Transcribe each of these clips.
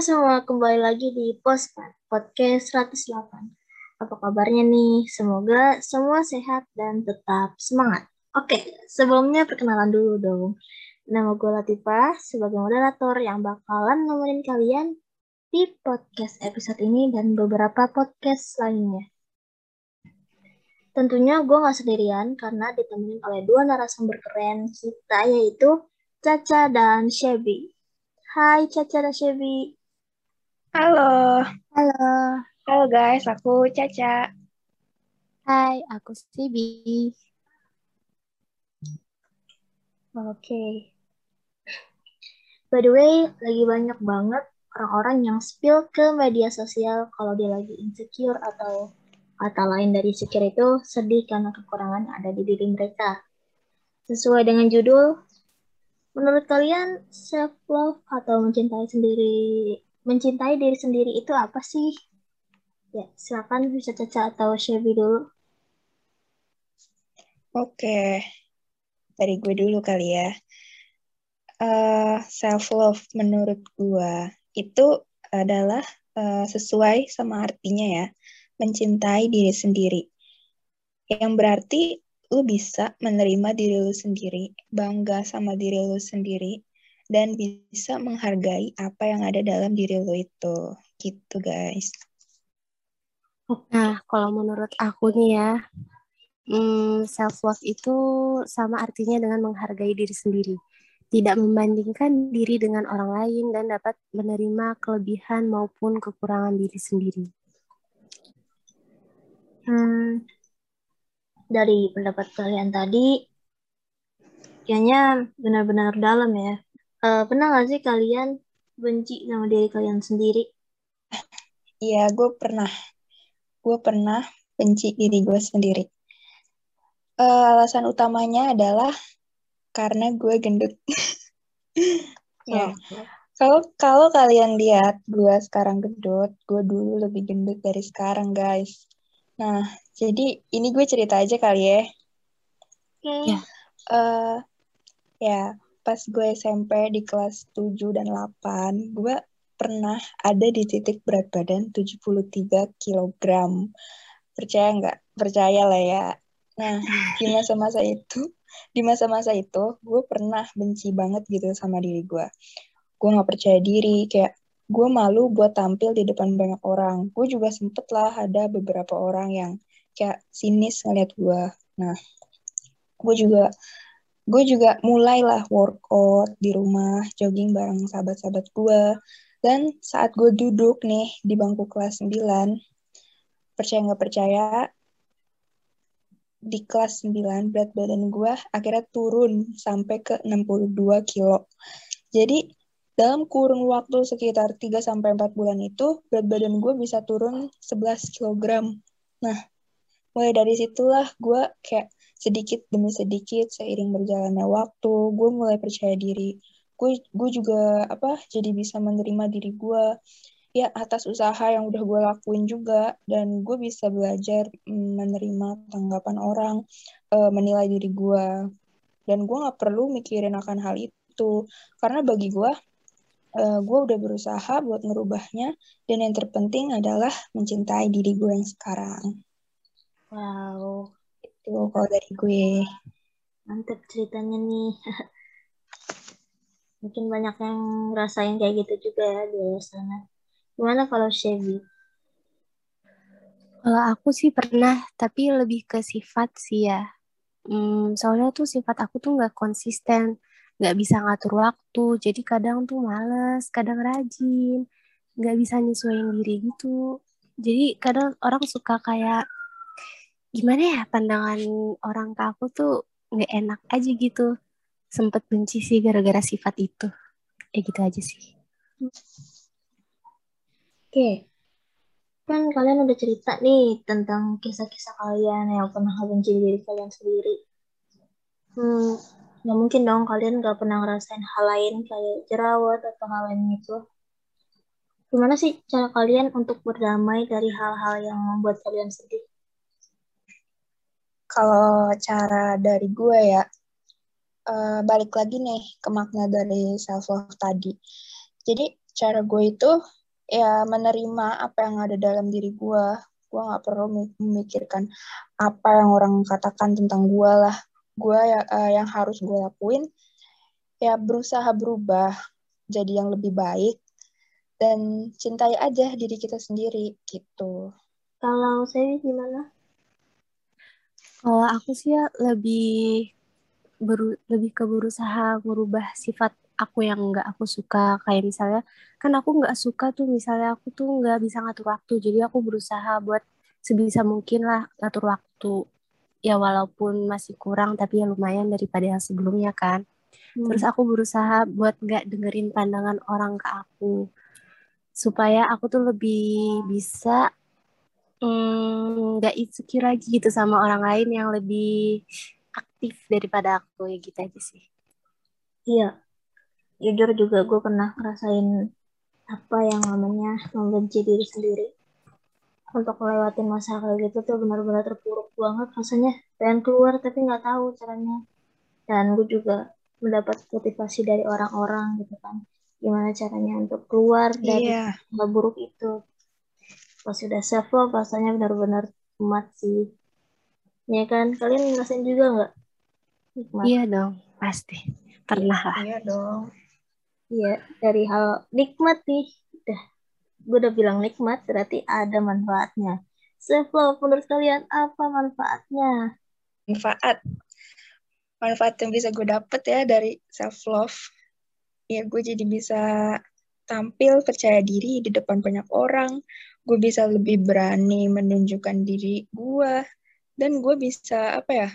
Semua, kembali lagi di Postpad Podcast 108. Apa kabarnya nih? Semoga semua sehat dan tetap semangat. Oke, sebelumnya perkenalan dulu dong. Nama gue Latifah sebagai moderator yang bakalan nemenin kalian di podcast episode ini dan beberapa podcast lainnya. Tentunya gue gak sendirian karena ditemenin oleh dua narasumber keren kita yaitu Caca dan Shelby. Hai Caca dan Shelby. Halo. Halo. Halo guys, aku Caca. Hai, aku Shelby. Oke. By the way, lagi banyak banget orang-orang yang spill ke media sosial kalau dia lagi insecure atau kata lain dari insecure itu sedih karena kekurangan yang ada di diri mereka. Sesuai dengan judul, Menurut kalian self love atau mencintai sendiri mencintai diri sendiri itu apa sih? Ya, silakan bisa Caca atau Shelby dulu. Oke, dari gue dulu kali ya. Uh, self love menurut gue itu adalah uh, sesuai sama artinya ya, mencintai diri sendiri. Yang berarti lu bisa menerima diri lu sendiri, bangga sama diri lu sendiri, dan bisa menghargai apa yang ada dalam diri lu itu. Gitu, guys. Nah, kalau menurut aku nih ya, hmm, self-love itu sama artinya dengan menghargai diri sendiri. Tidak membandingkan diri dengan orang lain dan dapat menerima kelebihan maupun kekurangan diri sendiri. Hmm, dari pendapat kalian tadi kayaknya benar-benar dalam ya. Uh, pernah gak sih kalian benci sama diri kalian sendiri? Iya, gue pernah. Gue pernah benci diri gue sendiri. Uh, alasan utamanya adalah karena gue gendut. ya. Kalau kalau kalian lihat gue sekarang gendut, gue dulu lebih gendut dari sekarang, guys. Nah, jadi ini gue cerita aja kali ya. Oke. Okay. Ya. Uh, ya, pas gue SMP di kelas 7 dan 8, gue pernah ada di titik berat badan 73 kg. Percaya nggak? Percaya lah ya. Nah, di masa-masa itu, di masa-masa itu, gue pernah benci banget gitu sama diri gue. Gue nggak percaya diri, kayak gue malu buat tampil di depan banyak orang. Gue juga sempet lah ada beberapa orang yang kayak sinis ngeliat gue. Nah, gue juga gue juga mulailah workout di rumah, jogging bareng sahabat-sahabat gue. Dan saat gue duduk nih di bangku kelas 9, percaya nggak percaya, di kelas 9 berat badan gue akhirnya turun sampai ke 62 kilo. Jadi dalam kurun waktu sekitar 3 sampai 4 bulan itu berat badan gue bisa turun 11 kg. Nah, mulai dari situlah gue kayak sedikit demi sedikit seiring berjalannya waktu, gue mulai percaya diri. Gue gue juga apa jadi bisa menerima diri gue ya atas usaha yang udah gue lakuin juga dan gue bisa belajar mm, menerima tanggapan orang, uh, menilai diri gue dan gue nggak perlu mikirin akan hal itu karena bagi gue uh, gue udah berusaha buat ngerubahnya dan yang terpenting adalah mencintai diri gue yang sekarang. Wow, itu kalau dari gue. Mantep ceritanya nih. Mungkin banyak yang ngerasain kayak gitu juga ya di luar sana. Gimana kalau Chevy? Kalau aku sih pernah, tapi lebih ke sifat sih ya. Hmm, soalnya tuh sifat aku tuh nggak konsisten nggak bisa ngatur waktu jadi kadang tuh males kadang rajin nggak bisa nyesuaiin diri gitu jadi kadang orang suka kayak gimana ya pandangan orang ke aku tuh nggak enak aja gitu. Sempet benci sih gara-gara sifat itu. Ya gitu aja sih. Oke. Kan kalian udah cerita nih tentang kisah-kisah kalian yang pernah benci diri kalian sendiri. Hmm nggak mungkin dong kalian nggak pernah ngerasain hal lain kayak jerawat atau hal lain itu. Gimana sih cara kalian untuk berdamai dari hal-hal yang membuat kalian sedih? Kalau cara dari gue ya, uh, balik lagi nih ke makna dari self love tadi. Jadi cara gue itu ya menerima apa yang ada dalam diri gue. Gue nggak perlu memikirkan apa yang orang katakan tentang gue lah. Gue ya, uh, yang harus gue lakuin ya berusaha berubah jadi yang lebih baik dan cintai aja diri kita sendiri gitu. Kalau saya gimana kalau aku sih ya lebih beru lebih ke berusaha merubah sifat aku yang nggak aku suka. Kayak misalnya kan aku nggak suka tuh misalnya aku tuh nggak bisa ngatur waktu jadi aku berusaha buat sebisa mungkin lah ngatur waktu. Ya walaupun masih kurang tapi ya lumayan daripada yang sebelumnya kan. Hmm. terus aku berusaha buat nggak dengerin pandangan orang ke aku. Supaya aku tuh lebih bisa nggak mm, insecure lagi gitu sama orang lain yang lebih aktif daripada aku ya gitu aja sih. Iya. Jujur juga gue pernah ngerasain apa yang namanya membenci diri sendiri. Untuk melewatin masa kayak gitu tuh benar-benar terpuruk banget rasanya. Pengen keluar tapi nggak tahu caranya. Dan gue juga mendapat motivasi dari orang-orang gitu kan. Gimana caranya untuk keluar dari yeah. buruk itu pas sudah self love rasanya benar-benar kuat sih ya kan kalian ngerasain juga nggak iya dong pasti pernah lah iya dong Iya, dari hal nikmat nih. Udah, gue udah bilang nikmat, berarti ada manfaatnya. Self love, menurut kalian apa manfaatnya? Manfaat. Manfaat yang bisa gue dapet ya dari self love. Ya, gue jadi bisa tampil percaya diri di depan banyak orang. Gue bisa lebih berani menunjukkan diri gue. Dan gue bisa, apa ya,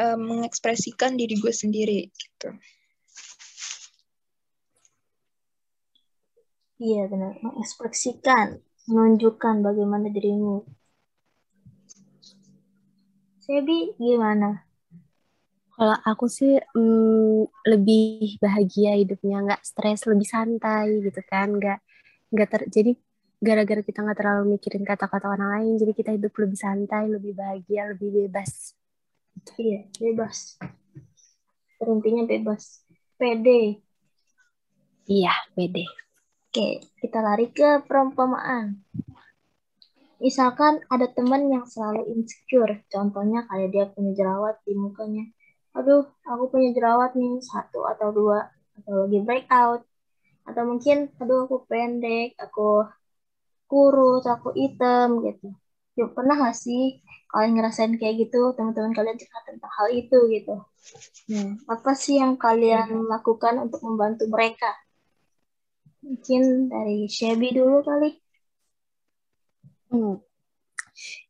uh, mengekspresikan diri gue sendiri gitu. Iya benar, mengekspresikan, menunjukkan bagaimana dirimu. Sebi gimana? Kalau aku sih mm, lebih bahagia hidupnya, nggak stres, lebih santai gitu kan, nggak nggak ter jadi gara-gara kita nggak terlalu mikirin kata-kata orang lain, jadi kita hidup lebih santai, lebih bahagia, lebih bebas. Iya, bebas. Intinya bebas. Pede. Iya, pede. Oke, kita lari ke perumpamaan. Misalkan ada teman yang selalu insecure, contohnya kayak dia punya jerawat di mukanya. Aduh, aku punya jerawat nih, satu atau dua, atau lagi breakout. Atau mungkin, aduh aku pendek, aku kurus, aku hitam gitu. Yuk, pernah gak sih kalian ngerasain kayak gitu, teman-teman kalian cerita tentang hal itu gitu? Nah, apa sih yang kalian lakukan untuk membantu mereka? Mungkin dari Shelby dulu kali. Hmm.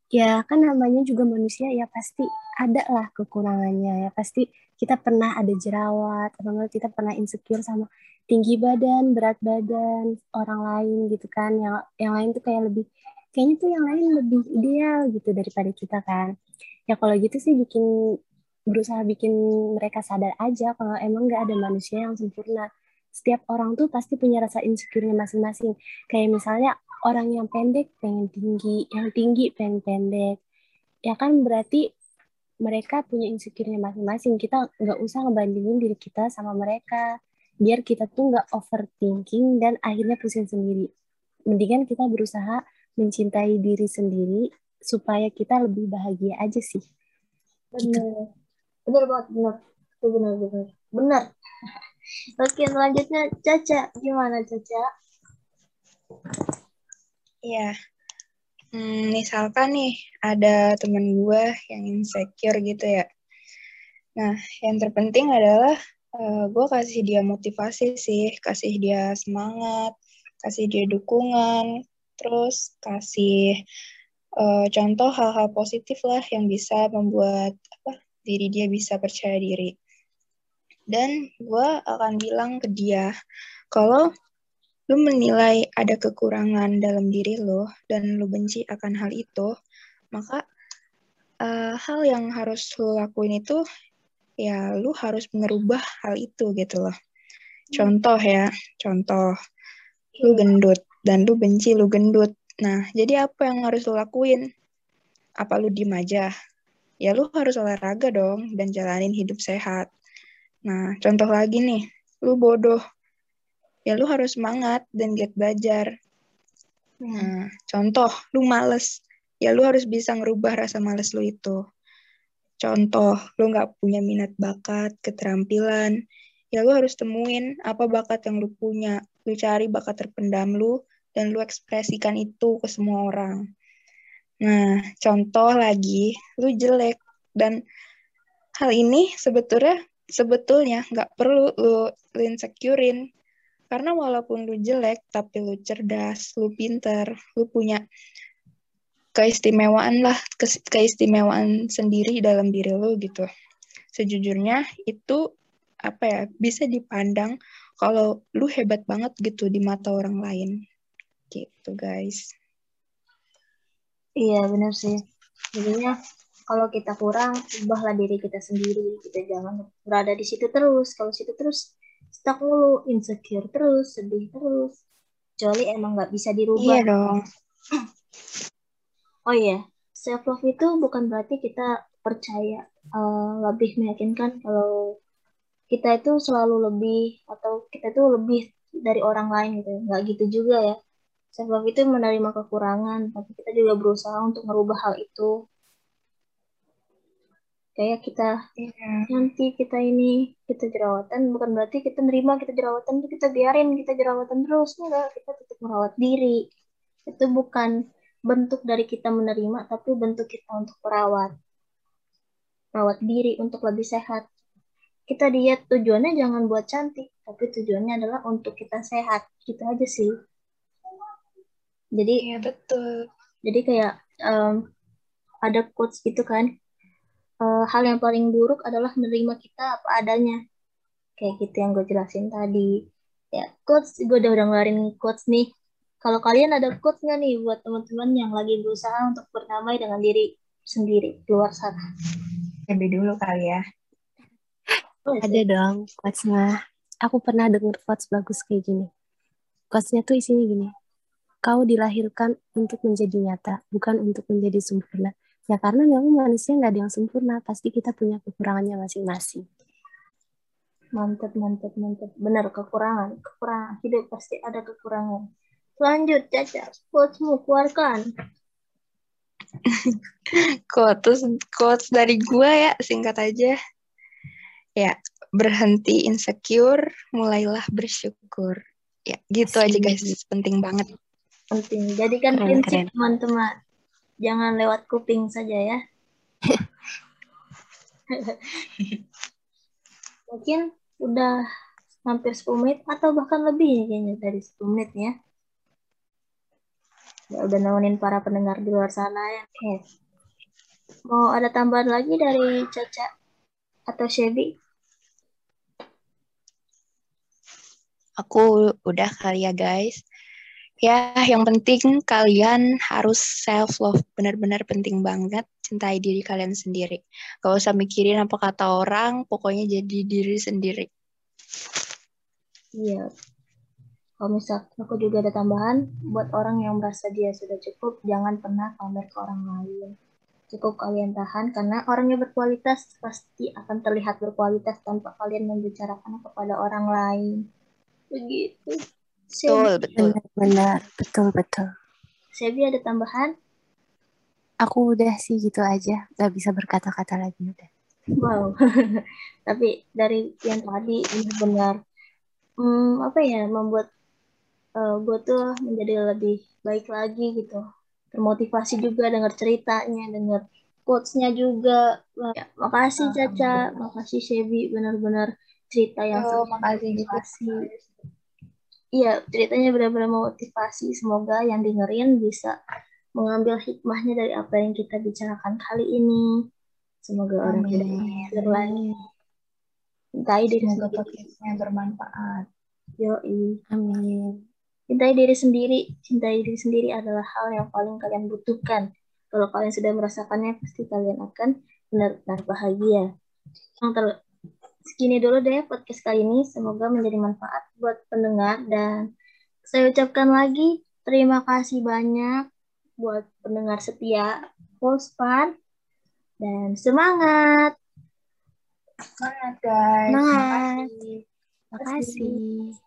Ya kan namanya juga manusia ya pasti ada lah kekurangannya ya pasti kita pernah ada jerawat atau kita pernah insecure sama tinggi badan berat badan orang lain gitu kan yang yang lain tuh kayak lebih kayaknya tuh yang lain lebih ideal gitu daripada kita kan ya kalau gitu sih bikin berusaha bikin mereka sadar aja kalau emang nggak ada manusia yang sempurna setiap orang tuh pasti punya rasa insecure-nya masing-masing. Kayak misalnya orang yang pendek pengen tinggi, yang tinggi pengen pendek. Ya kan berarti mereka punya insecure-nya masing-masing. Kita nggak usah ngebandingin diri kita sama mereka. Biar kita tuh nggak overthinking dan akhirnya pusing sendiri. Mendingan kita berusaha mencintai diri sendiri supaya kita lebih bahagia aja sih. Benar. Benar banget, benar. Benar, benar. Benar. Oke, selanjutnya Caca. Gimana Caca? Iya. Hmm, misalkan nih ada temen gue yang insecure gitu ya. Nah, yang terpenting adalah uh, gue kasih dia motivasi sih, kasih dia semangat, kasih dia dukungan, terus kasih uh, contoh hal-hal positif lah yang bisa membuat apa diri dia bisa percaya diri. Dan gue akan bilang ke dia kalau lu menilai ada kekurangan dalam diri lo dan lu benci akan hal itu, maka uh, hal yang harus lu lakuin itu ya lu harus merubah hal itu gitu loh. Contoh ya, contoh lu gendut dan lu benci lu gendut. Nah, jadi apa yang harus lu lakuin? Apa lu diem aja? Ya lu harus olahraga dong dan jalanin hidup sehat. Nah, contoh lagi nih, lu bodoh. ya lu harus semangat dan giat belajar. Nah, contoh, lu males, ya lu harus bisa ngerubah rasa males lu itu. Contoh, lu nggak punya minat bakat, keterampilan, ya lu harus temuin apa bakat yang lu punya. Lu cari bakat terpendam lu, dan lu ekspresikan itu ke semua orang. Nah, contoh lagi, lu jelek, dan hal ini sebetulnya sebetulnya nggak perlu lu, lu insecurein karena walaupun lu jelek, tapi lu cerdas, lu pinter, lu punya keistimewaan lah, keistimewaan sendiri dalam diri lu gitu. Sejujurnya itu apa ya bisa dipandang kalau lu hebat banget gitu di mata orang lain. Gitu guys. Iya benar sih. Jadinya kalau kita kurang, ubahlah diri kita sendiri. Kita jangan berada di situ terus. Kalau situ terus stuck mulu, insecure terus, sedih terus. Kecuali emang nggak bisa dirubah. Iya dong. Oh iya, self love itu bukan berarti kita percaya uh, lebih meyakinkan kalau kita itu selalu lebih atau kita itu lebih dari orang lain gitu. Nggak gitu juga ya. Self love itu menerima kekurangan, tapi kita juga berusaha untuk merubah hal itu kayak kita yeah. nanti kita ini kita jerawatan bukan berarti kita nerima kita jerawatan itu kita biarin kita jerawatan terus enggak kita tetap merawat diri itu bukan bentuk dari kita menerima tapi bentuk kita untuk merawat. Merawat diri untuk lebih sehat. Kita diet tujuannya jangan buat cantik tapi tujuannya adalah untuk kita sehat. Gitu aja sih. Jadi ya betul. jadi kayak um, ada quotes gitu kan. Uh, hal yang paling buruk adalah menerima kita apa adanya. Kayak gitu yang gue jelasin tadi. Ya quotes gue udah udah ngeluarin quotes nih kalau kalian ada quotes nggak nih buat teman-teman yang lagi berusaha untuk berdamai dengan diri sendiri luar sana lebih dulu kali ya oh, ada dong quotesnya aku pernah denger quotes bagus kayak gini quotesnya tuh isinya gini kau dilahirkan untuk menjadi nyata bukan untuk menjadi sempurna Ya karena memang manusia nggak ada yang sempurna, pasti kita punya kekurangannya masing-masing. Mantap, mantap, mantap. Benar, kekurangan. Kekurangan. Hidup pasti ada kekurangan. Lanjut, Caca. Quotesmu, keluarkan. quotes, quotes dari gue ya, singkat aja. Ya, berhenti insecure, mulailah bersyukur. Ya, gitu Asli. aja guys. Penting banget. Penting. Jadikan keren, prinsip, teman-teman jangan lewat kuping saja ya. Mungkin udah hampir 10 menit atau bahkan lebih kayaknya dari 10 menit ya. Ya udah nemenin para pendengar di luar sana ya. Oke. Mau ada tambahan lagi dari Caca atau Shebi? Aku udah kali ya guys ya yang penting kalian harus self love benar-benar penting banget cintai diri kalian sendiri gak usah mikirin apa kata orang pokoknya jadi diri sendiri iya kalau misal aku juga ada tambahan buat orang yang merasa dia sudah cukup jangan pernah pamer ke orang lain cukup kalian tahan karena orang yang berkualitas pasti akan terlihat berkualitas tanpa kalian membicarakan kepada orang lain begitu Betul, betul. Benar, betul, betul. Sebi ada tambahan? Aku udah sih gitu aja, gak bisa berkata-kata lagi udah. Wow, tapi dari yang tadi ini benar, hmm, apa ya, membuat uh, gue tuh menjadi lebih baik lagi gitu. Termotivasi juga dengar ceritanya, dengar quotes-nya juga. Ya, makasih Caca, makasih Sebi, benar-benar cerita yang oh, makasih iya ceritanya benar-benar motivasi semoga yang dengerin bisa mengambil hikmahnya dari apa yang kita bicarakan kali ini. Semoga Amin. orang tidak mikir lagi. Cintai diri semoga sendiri yang bermanfaat. Yo Amin cintai diri sendiri cintai diri sendiri adalah hal yang paling kalian butuhkan kalau kalian sudah merasakannya pasti kalian akan benar-benar bahagia yang ter segini dulu deh podcast kali ini. Semoga menjadi manfaat buat pendengar dan saya ucapkan lagi terima kasih banyak buat pendengar setia Postpan dan semangat. Semangat guys. Semangat. Terima kasih.